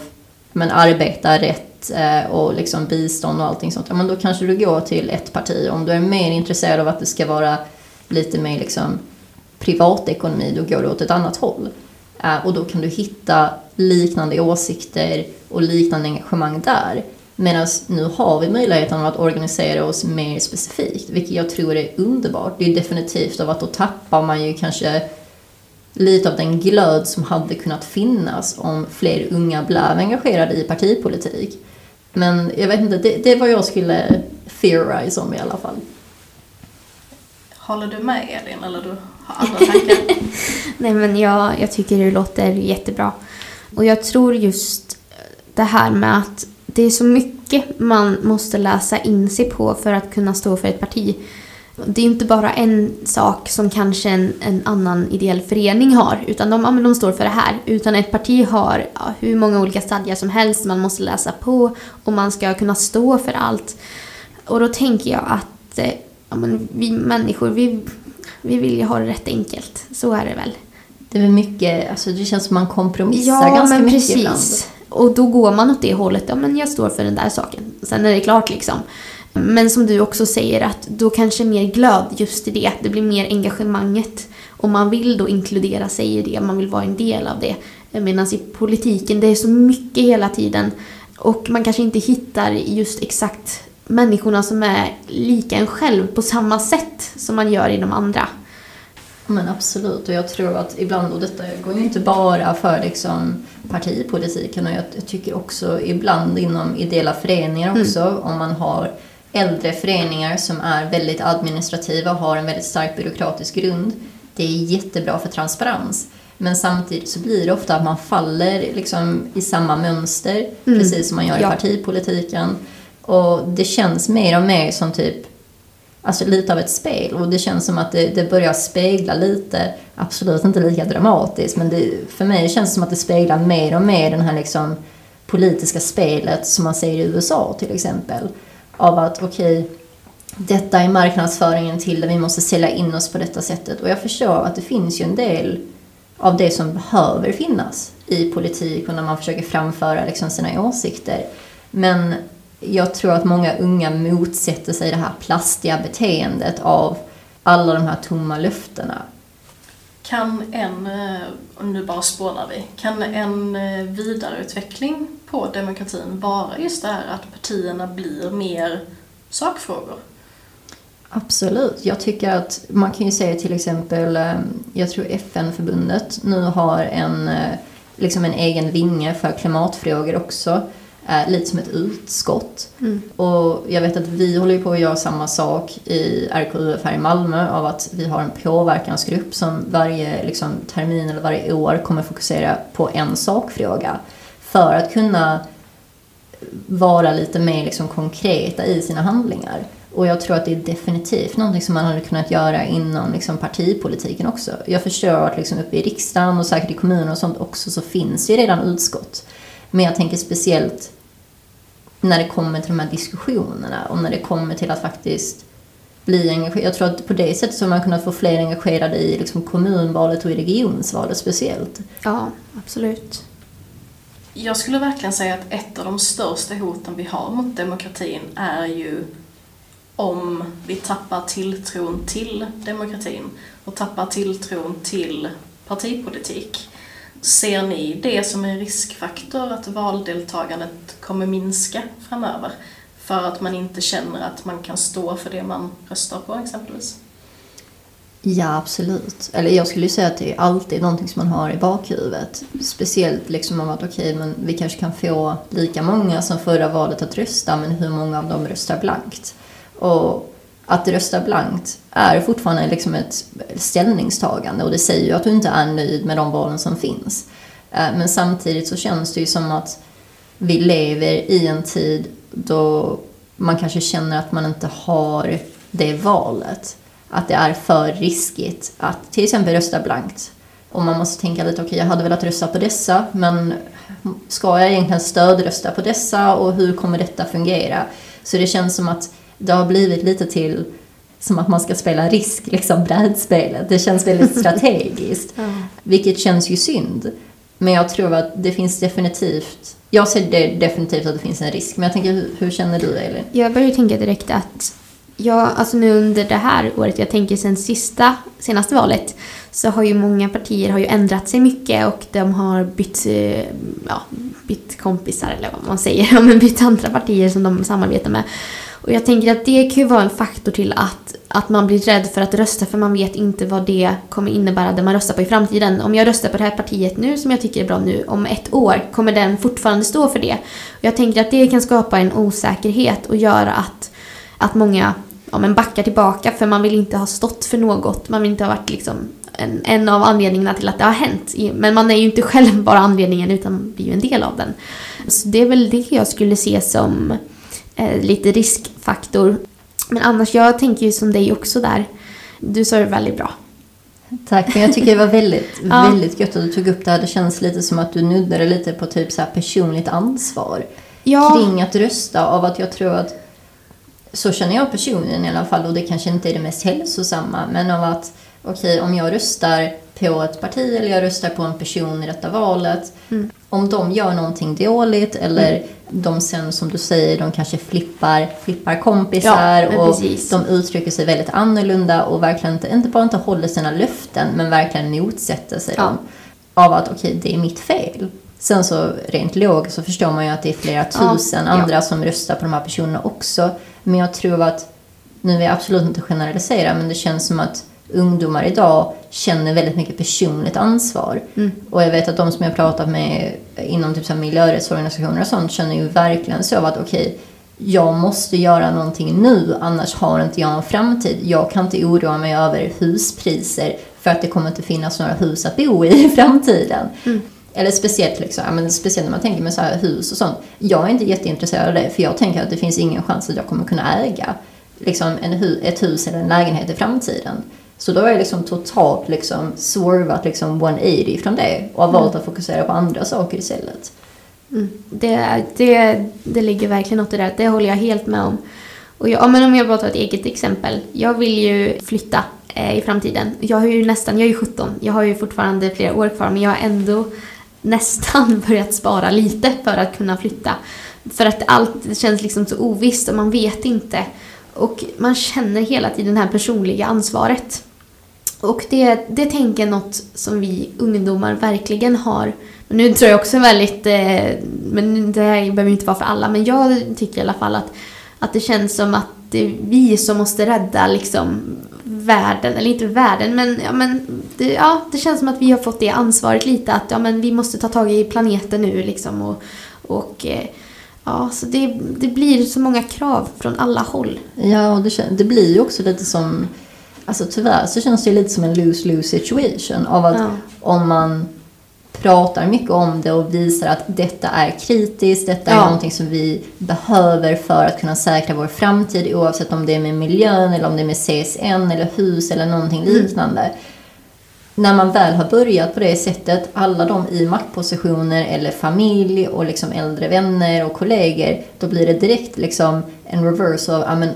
men arbeta rätt eh, och liksom bistånd och allting sånt, ja, men då kanske du går till ett parti. Om du är mer intresserad av att det ska vara lite mer liksom privatekonomi, då går du åt ett annat håll. Eh, och då kan du hitta liknande åsikter och liknande engagemang där. Medan nu har vi möjligheten att organisera oss mer specifikt, vilket jag tror är underbart. Det är definitivt av att då tappar man ju kanske lite av den glöd som hade kunnat finnas om fler unga blev engagerade i partipolitik. Men jag vet inte, det, det är vad jag skulle theorize om i alla fall. Håller du med Elin eller du har andra tankar? (laughs) Nej men jag, jag tycker det låter jättebra. Och jag tror just det här med att det är så mycket man måste läsa in sig på för att kunna stå för ett parti. Det är inte bara en sak som kanske en, en annan ideell förening har, utan de, ja, de står för det här. Utan ett parti har ja, hur många olika stadgar som helst man måste läsa på och man ska kunna stå för allt. Och då tänker jag att eh, ja, men vi människor, vi, vi vill ju ha det rätt enkelt. Så är det väl. Det är väl mycket, alltså det känns som man kompromissar ja, ganska men mycket precis. ibland. Och då går man åt det hållet, ja men jag står för den där saken. Sen är det klart liksom. Men som du också säger att då kanske mer glöd just i det, det blir mer engagemanget. Och man vill då inkludera sig i det, man vill vara en del av det. Medan i politiken, det är så mycket hela tiden. Och man kanske inte hittar just exakt människorna som är lika en själv på samma sätt som man gör i de andra. Men absolut, och jag tror att ibland, och detta går ju inte bara för liksom partipolitiken, och jag, jag tycker också ibland inom ideella föreningar mm. också, mm. om man har äldre föreningar som är väldigt administrativa och har en väldigt stark byråkratisk grund. Det är jättebra för transparens. Men samtidigt så blir det ofta att man faller liksom i samma mönster, mm. precis som man gör i partipolitiken. Och det känns mer och mer som typ alltså lite av ett spel. Och det känns som att det, det börjar spegla lite, absolut inte lika dramatiskt, men det, för mig känns det som att det speglar mer och mer den här liksom politiska spelet som man ser i USA till exempel. Av att okej, okay, detta är marknadsföringen till det, vi måste sälja in oss på detta sättet. Och jag förstår att det finns ju en del av det som behöver finnas i politik och när man försöker framföra liksom sina åsikter. Men jag tror att många unga motsätter sig det här plastiga beteendet av alla de här tomma löftena. Kan en, eh, och nu bara spånar vi, kan en eh, vidareutveckling på demokratin vara just det här att partierna blir mer sakfrågor? Absolut. Jag tycker att man kan ju säga till exempel, eh, jag tror FN-förbundet nu har en, liksom en egen vinge för klimatfrågor också eh, lite som ett utskott. Mm. Och jag vet att vi håller på att göra samma sak i RKUF här i Malmö av att vi har en påverkansgrupp som varje liksom, termin eller varje år kommer fokusera på en sakfråga. För att kunna vara lite mer liksom, konkreta i sina handlingar. Och jag tror att det är definitivt någonting som man hade kunnat göra inom liksom, partipolitiken också. Jag förstår att liksom, uppe i riksdagen och säkert i kommuner och sånt också så finns ju redan utskott. Men jag tänker speciellt när det kommer till de här diskussionerna och när det kommer till att faktiskt bli engagerad. Jag tror att på det sättet så har man kunnat få fler engagerade i liksom kommunvalet och i regionsvalet speciellt. Ja, absolut. Jag skulle verkligen säga att ett av de största hoten vi har mot demokratin är ju om vi tappar tilltron till demokratin och tappar tilltron till partipolitik. Ser ni det som en riskfaktor att valdeltagandet kommer minska framöver? för att man inte känner att man kan stå för det man röstar på exempelvis? Ja, absolut. Eller jag skulle säga att det är alltid någonting som man har i bakhuvudet. Speciellt liksom om att okej, okay, men vi kanske kan få lika många som förra valet att rösta, men hur många av dem röstar blankt? Och att rösta blankt är fortfarande liksom ett ställningstagande och det säger ju att du inte är nöjd med de valen som finns. Eh, men samtidigt så känns det ju som att vi lever i en tid då man kanske känner att man inte har det valet. Att det är för riskigt att till exempel rösta blankt. Och man måste tänka lite, okej okay, jag hade velat rösta på dessa, men ska jag egentligen stödrösta på dessa och hur kommer detta fungera? Så det känns som att det har blivit lite till som att man ska spela risk, liksom brädspelet. Det känns väldigt (laughs) strategiskt. ja. Vilket känns ju synd. Men jag tror att det finns definitivt, jag ser det definitivt att det finns en risk. Men jag tänker, hur, hur känner du Elin? Jag börjar tänka direkt att Ja, alltså nu under det här året, jag tänker sen sista, senaste valet, så har ju många partier har ju ändrat sig mycket och de har bytt, eh, ja, bytt kompisar eller vad man säger, (laughs) men bytt andra partier som de samarbetar med. Och jag tänker att det kan ju vara en faktor till att, att man blir rädd för att rösta för man vet inte vad det kommer innebära det man röstar på i framtiden. Om jag röstar på det här partiet nu som jag tycker är bra nu, om ett år kommer den fortfarande stå för det. Och jag tänker att det kan skapa en osäkerhet och göra att, att många ja, men backar tillbaka för man vill inte ha stått för något. Man vill inte ha varit liksom en, en av anledningarna till att det har hänt. Men man är ju inte (laughs) själv bara anledningen utan blir ju en del av den. Så det är väl det jag skulle se som eh, lite riskfaktor. Men annars, jag tänker ju som dig också där. Du sa det väldigt bra. Tack, men jag tycker det var väldigt, (laughs) ja. väldigt gött att du tog upp det här. Det känns lite som att du nuddade lite på typ så personligt ansvar. Ja. Kring att rösta av att jag tror att så känner jag personligen i alla fall och det kanske inte är det mest hälsosamma men av att okej okay, om jag röstar på ett parti eller jag röstar på en person i detta valet. Mm. Om de gör någonting dåligt eller mm. de sen som du säger, de kanske flippar, flippar kompisar ja, och precis. de uttrycker sig väldigt annorlunda och verkligen inte, inte bara inte håller sina löften men verkligen motsätter sig ja. dem. Av att okej, okay, det är mitt fel. Sen så rent logiskt så förstår man ju att det är flera tusen ja, andra som röstar på de här personerna också. Men jag tror att, nu vill jag absolut inte generalisera, men det känns som att ungdomar idag känner väldigt mycket personligt ansvar. Mm. Och jag vet att de som jag pratat med inom typ miljörättsorganisationer och sånt känner ju verkligen så att okej, okay, jag måste göra någonting nu annars har inte jag någon framtid. Jag kan inte oroa mig över huspriser för att det kommer inte finnas några hus att bo i (laughs) i framtiden. Mm. Eller speciellt, liksom, men speciellt när man tänker med så här hus och sånt. Jag är inte jätteintresserad av det för jag tänker att det finns ingen chans att jag kommer kunna äga liksom, en hu ett hus eller en lägenhet i framtiden. Så då har jag liksom totalt liksom swervat liksom 180 från det och har valt mm. att fokusera på andra saker istället. Mm. Det, det, det ligger verkligen något i det. Det håller jag helt med om. Och jag, men om jag bara tar ett eget exempel. Jag vill ju flytta eh, i framtiden. Jag har ju nästan, jag är ju 17. Jag har ju fortfarande flera år kvar men jag har ändå (laughs) nästan (laughs) börjat spara lite för att kunna flytta. För att allt känns liksom så ovisst och man vet inte. Och man känner hela tiden det här personliga ansvaret. Och det, det tänker jag något som vi ungdomar verkligen har. Nu tror jag också väldigt, eh, men det här behöver inte vara för alla, men jag tycker i alla fall att, att det känns som att det är vi som måste rädda liksom världen, eller inte världen, men, ja, men det, ja, det känns som att vi har fått det ansvaret lite att ja, men vi måste ta tag i planeten nu liksom och, och eh, ja, så det, det blir så många krav från alla håll. Ja, och det, det blir ju också lite som, alltså tyvärr så känns det lite som en lose-lose situation av att ja. om man pratar mycket om det och visar att detta är kritiskt, detta ja. är någonting som vi behöver för att kunna säkra vår framtid oavsett om det är med miljön eller om det är med CSN eller hus eller någonting mm. liknande. När man väl har börjat på det sättet, alla de i maktpositioner eller familj och liksom äldre vänner och kollegor, då blir det direkt liksom en reverse av, ja men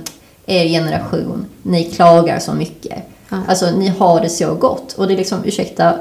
er generation, ni klagar så mycket. Ja. Alltså ni har det så gott. Och det är liksom, ursäkta,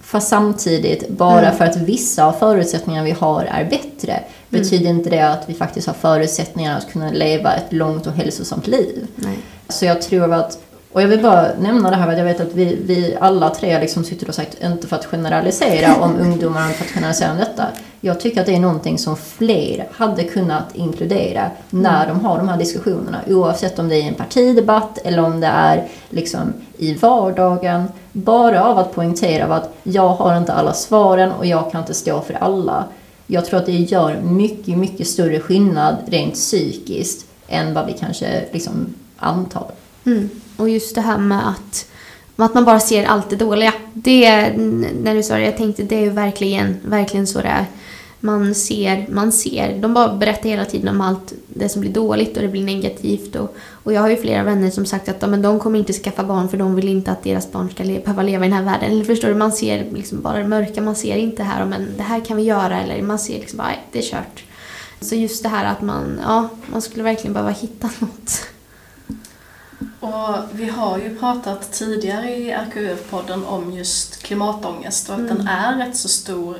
Fast samtidigt, bara mm. för att vissa av förutsättningarna vi har är bättre, mm. betyder inte det att vi faktiskt har förutsättningar att kunna leva ett långt och hälsosamt liv. Nej. Så jag tror att Och jag vill bara nämna det här att jag vet att vi, vi alla tre liksom sitter och sagt, inte för att generalisera om (laughs) ungdomar, för att generalisera om detta. Jag tycker att det är någonting som fler hade kunnat inkludera när de har de här diskussionerna. Oavsett om det är i en partidebatt eller om det är liksom i vardagen. Bara av att poängtera att jag har inte alla svaren och jag kan inte stå för alla. Jag tror att det gör mycket, mycket större skillnad rent psykiskt än vad vi kanske liksom antar. Mm. Och just det här med att, att man bara ser allt det dåliga. Det, när du sa det, jag tänkte det är ju verkligen, verkligen så det är. Man ser, man ser. De bara berättar hela tiden om allt det som blir dåligt och det blir negativt. Och, och jag har ju flera vänner som sagt att men de kommer inte skaffa barn för de vill inte att deras barn ska le, behöva leva i den här världen. Eller förstår du, man ser liksom bara det mörka, man ser inte här, men det här kan vi göra. Eller man ser liksom bara, det är kört. Så just det här att man, ja, man skulle verkligen behöva hitta (laughs) något. Och vi har ju pratat tidigare i RKUF-podden om just klimatångest och att Mm. den är rätt så stor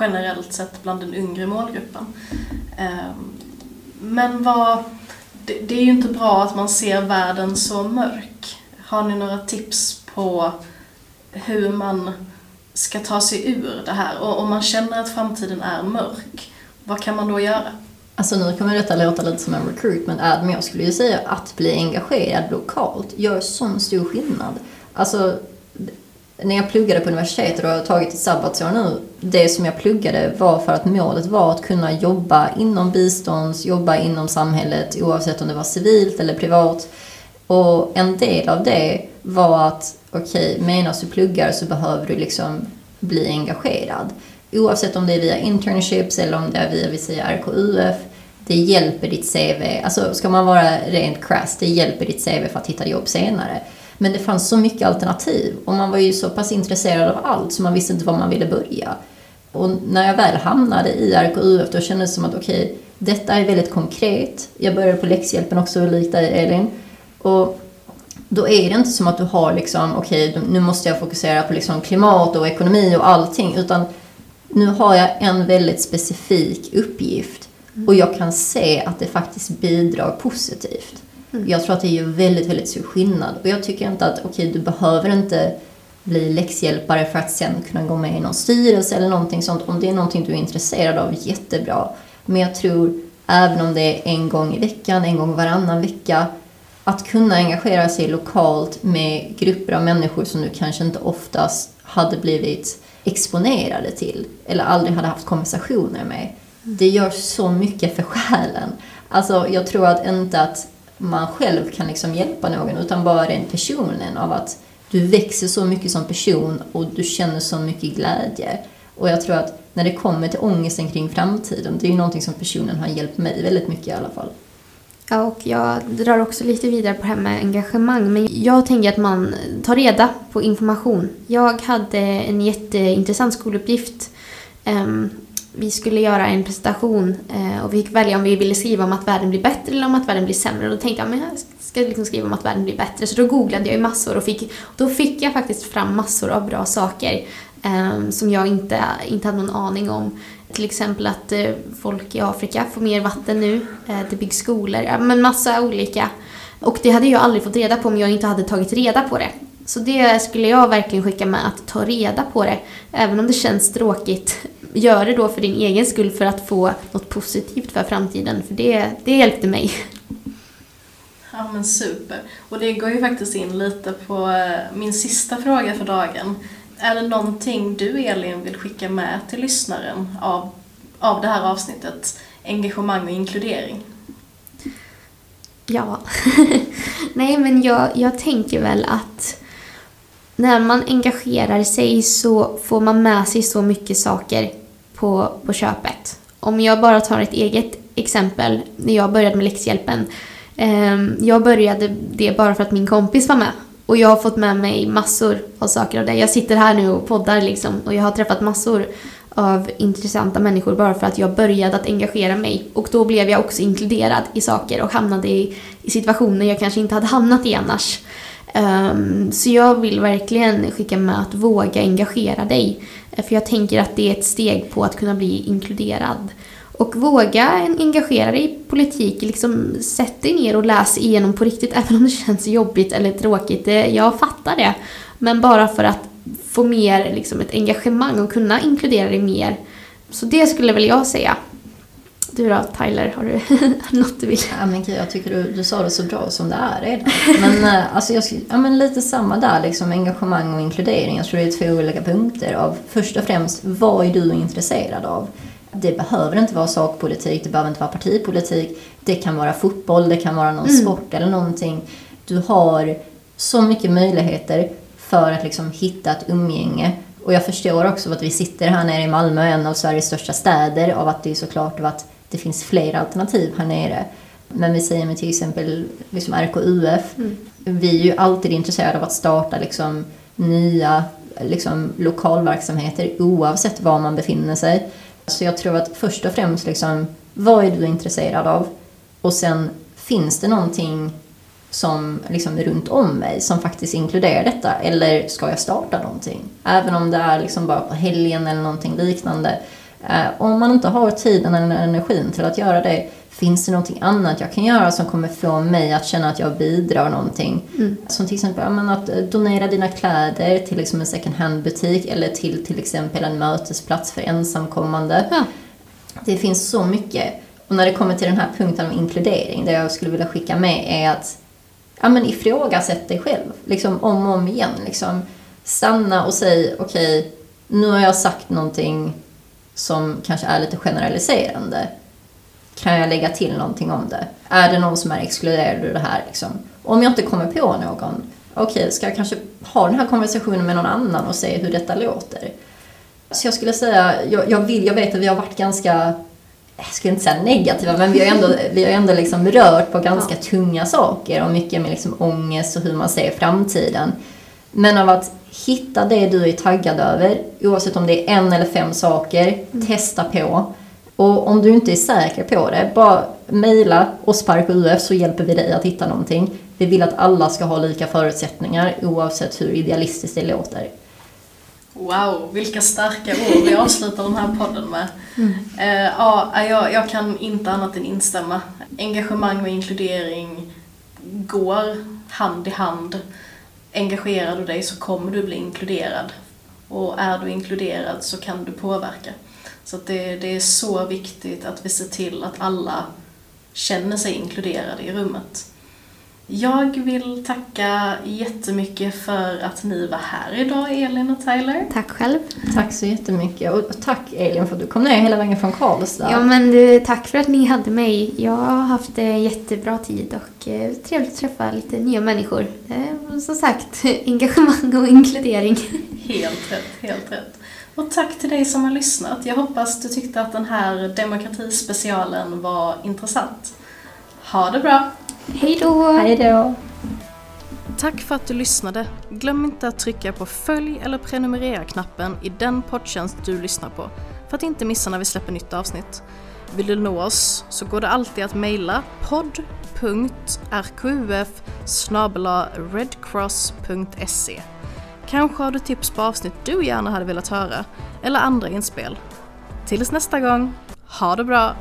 generellt sett bland den yngre målgruppen. Ehm, Men vad, det, det är ju inte bra att man ser världen så mörk. Har ni några tips på hur man ska ta sig ur det här? Och om man känner att framtiden är mörk, vad kan man då göra? Alltså nu kommer detta låta lite som en recruitment ad, men jag skulle ju säga att bli engagerad lokalt gör sån stor skillnad. Alltså, när jag pluggade på universitetet och har tagit ett sabbatsår nu, det som jag pluggade var för att målet var att kunna jobba inom bistånds, jobba inom samhället oavsett om det var civilt eller privat. Och en del av det var att, okej, okay, medan du pluggar så behöver du liksom bli engagerad. Oavsett om det är via internships eller om det är via, vi säger RKUF, det hjälper ditt CV. Alltså ska man vara rent crass, det hjälper ditt CV för att hitta jobb senare. Men det fanns så mycket alternativ och man var ju så pass intresserad av allt så man visste inte var man ville börja. Och när jag väl hamnade i RKUF då kändes det som att okej, okay, detta är väldigt konkret. Jag började på läxhjälpen också, likt dig Elin. Och då är det inte som att du har liksom, okej, okay, nu måste jag fokusera på liksom klimat och ekonomi och allting, utan nu har jag en väldigt specifik uppgift och jag kan se att det faktiskt bidrar positivt. Mm. Jag tror att det gör väldigt, väldigt stor skillnad. Och jag tycker inte att, okej, okay, du behöver inte bli läxhjälpare för att sen kunna gå med i någon styrelse eller någonting sånt. Om det är någonting du är intresserad av, jättebra. Men jag tror, även om det är en gång i veckan, en gång varannan vecka, att kunna engagera sig lokalt med grupper av människor som du kanske inte oftast hade blivit exponerade till eller aldrig hade haft konversationer med. Det gör så mycket för själen. Alltså, jag tror att inte att man själv kan liksom hjälpa någon utan bara den personen av att du växer så mycket som person och du känner så mycket glädje. Och jag tror att när det kommer till ångesten kring framtiden, det är ju någonting som personen har hjälpt mig väldigt mycket i alla fall. Ja, och jag drar också lite vidare på det här med engagemang. Men jag tänker att man tar reda på information. Jag hade en jätteintressant skoluppgift. Ehm, vi skulle göra en presentation eh, och vi fick välja om vi ville skriva om att världen blir bättre eller om att världen blir sämre. Och då tänkte jag men jag ska liksom skriva om att världen blir bättre. Så då googlade jag ju massor och fick, då fick jag faktiskt fram massor av bra saker ehm, som jag inte, inte hade någon aning om. Till exempel att eh, folk i Afrika får mer vatten nu, eh, det byggs skolor, ja, men massa olika. Och det hade jag aldrig fått reda på om jag inte hade tagit reda på det. Så det skulle jag verkligen skicka med, att ta reda på det. Även om det känns tråkigt, gör det då för din egen skull för att få något positivt för framtiden. För det, det hjälpte mig. Ja men super. Och det går ju faktiskt in lite på eh, min sista fråga för dagen. Är det någonting du Elin vill skicka med till lyssnaren av, av det här avsnittet? Engagemang och inkludering? Ja, (laughs) nej men jag, jag tänker väl att när man engagerar sig så får man med sig så mycket saker på, på köpet. Om jag bara tar ett eget exempel, när jag började med läxhjälpen. Eh, jag började det bara för att min kompis var med. Och jag har fått med mig massor av saker av det. Jag sitter här nu och poddar liksom och jag har träffat massor av intressanta människor bara för att jag började att engagera mig. Och då blev jag också inkluderad i saker och hamnade i, i situationer jag kanske inte hade hamnat i annars. Um, så jag vill verkligen skicka med att våga engagera dig. Eh, för jag tänker att det är ett steg på att kunna bli inkluderad. Och våga engagera dig i politik, liksom sätt dig ner och läs igenom på riktigt, även om det känns jobbigt eller tråkigt. Jag fattar det. Men bara för att få mer liksom, ett engagemang och kunna inkludera dig mer. Så det skulle väl jag säga. Du då Tyler, har du (laughs) något du vill? Ja, men jag tycker du, du sa det så bra som det är redan. Men, eh, alltså, jag, ja, men lite samma där, liksom, engagemang och inkludering. Jag tror det är två olika punkter. Av, först och främst, vad är du intresserad av? Det behöver inte vara sakpolitik, det behöver inte vara partipolitik. Det kan vara fotboll, det kan vara någon mm. sport eller någonting. Du har så mycket möjligheter för att liksom hitta ett umgänge. Och jag förstår också att vi sitter här nere i Malmö, en av Sveriges största städer, av att det är såklart att det finns fler alternativ här nere. Men vi säger med till exempel liksom RKUF, mm. vi är ju alltid intresserade av att starta liksom nya liksom, lokalverksamheter oavsett var man befinner sig. Så jag tror att först och främst, liksom, vad är du intresserad av? Och sen, finns det någonting som liksom runt om mig som faktiskt inkluderar detta? Eller ska jag starta någonting? Även om det är liksom bara på helgen eller någonting liknande. Eh, om man inte har tiden eller energin till att göra det, finns det någonting annat jag kan göra som kommer få mig att känna att jag bidrar någonting? Mm. Som till exempel att eh, donera dina kläder till liksom en second hand-butik eller till till exempel en mötesplats för ensamkommande. Ja. Det finns så mycket. Och när det kommer till den här punkten om inkludering, det jag skulle vilja skicka med är att ja, men ifrågasätt dig själv. Liksom om och om igen. Liksom, stanna och säg okej, okay, nu har jag sagt någonting som kanske är lite generaliserande. Kan jag lägga till någonting om det? Är det någon som är exkluderad ur det här? Liksom? Om jag inte kommer på någon, okej, okay, ska jag kanske ha den här konversationen med någon annan och se hur detta låter? Så jag skulle säga, jag, jag vill, jag vet att vi har varit ganska jag skulle inte säga negativa, men vi har ändå, vi har ändå liksom rört på ganska ja. tunga saker och mycket med liksom ångest och hur man ser framtiden. Men av att hitta det du är taggad över, oavsett om det är en eller fem saker, mm. testa på. Och om du inte är säker på det, bara mejla oss på RKUF så hjälper vi dig att hitta någonting. Vi vill att alla ska ha lika förutsättningar oavsett hur idealistiskt det låter. Wow, vilka starka ord vi avslutar den här podden med. Mm. Uh, ja, jag, jag kan inte annat än instämma. Engagemang och inkludering går hand i hand engagerar du dig så kommer du bli inkluderad. Och är du inkluderad så kan du påverka. Så det, det är så viktigt att vi ser till att alla känner sig inkluderade i rummet. Jag vill tacka jättemycket för att ni var här idag, Elin och Tyler. Tack själv. Tack så jättemycket. Och tack Elin för att du kom ner hela vägen från Karlstad. Ja, men du, tack för att ni hade mig. Jag har haft en jättebra tid och eh, trevligt att träffa lite nya människor. Eh, som sagt, (laughs) engagemang och inkludering. Helt rätt, helt rätt. Och tack till dig som har lyssnat. Jag hoppas du tyckte att den här demokratispecialen var intressant. Ha det bra! Hej då! Hej då! Tack för att du lyssnade. Glöm inte att trycka på följ eller prenumerera-knappen i den poddtjänst du lyssnar på för att inte missa när vi släpper nytt avsnitt. Vill du nå oss så går det alltid att mejla podd.rqf redcross.se Kanske har du tips på avsnitt du gärna hade velat höra eller andra inspel. Tills nästa gång, ha det bra!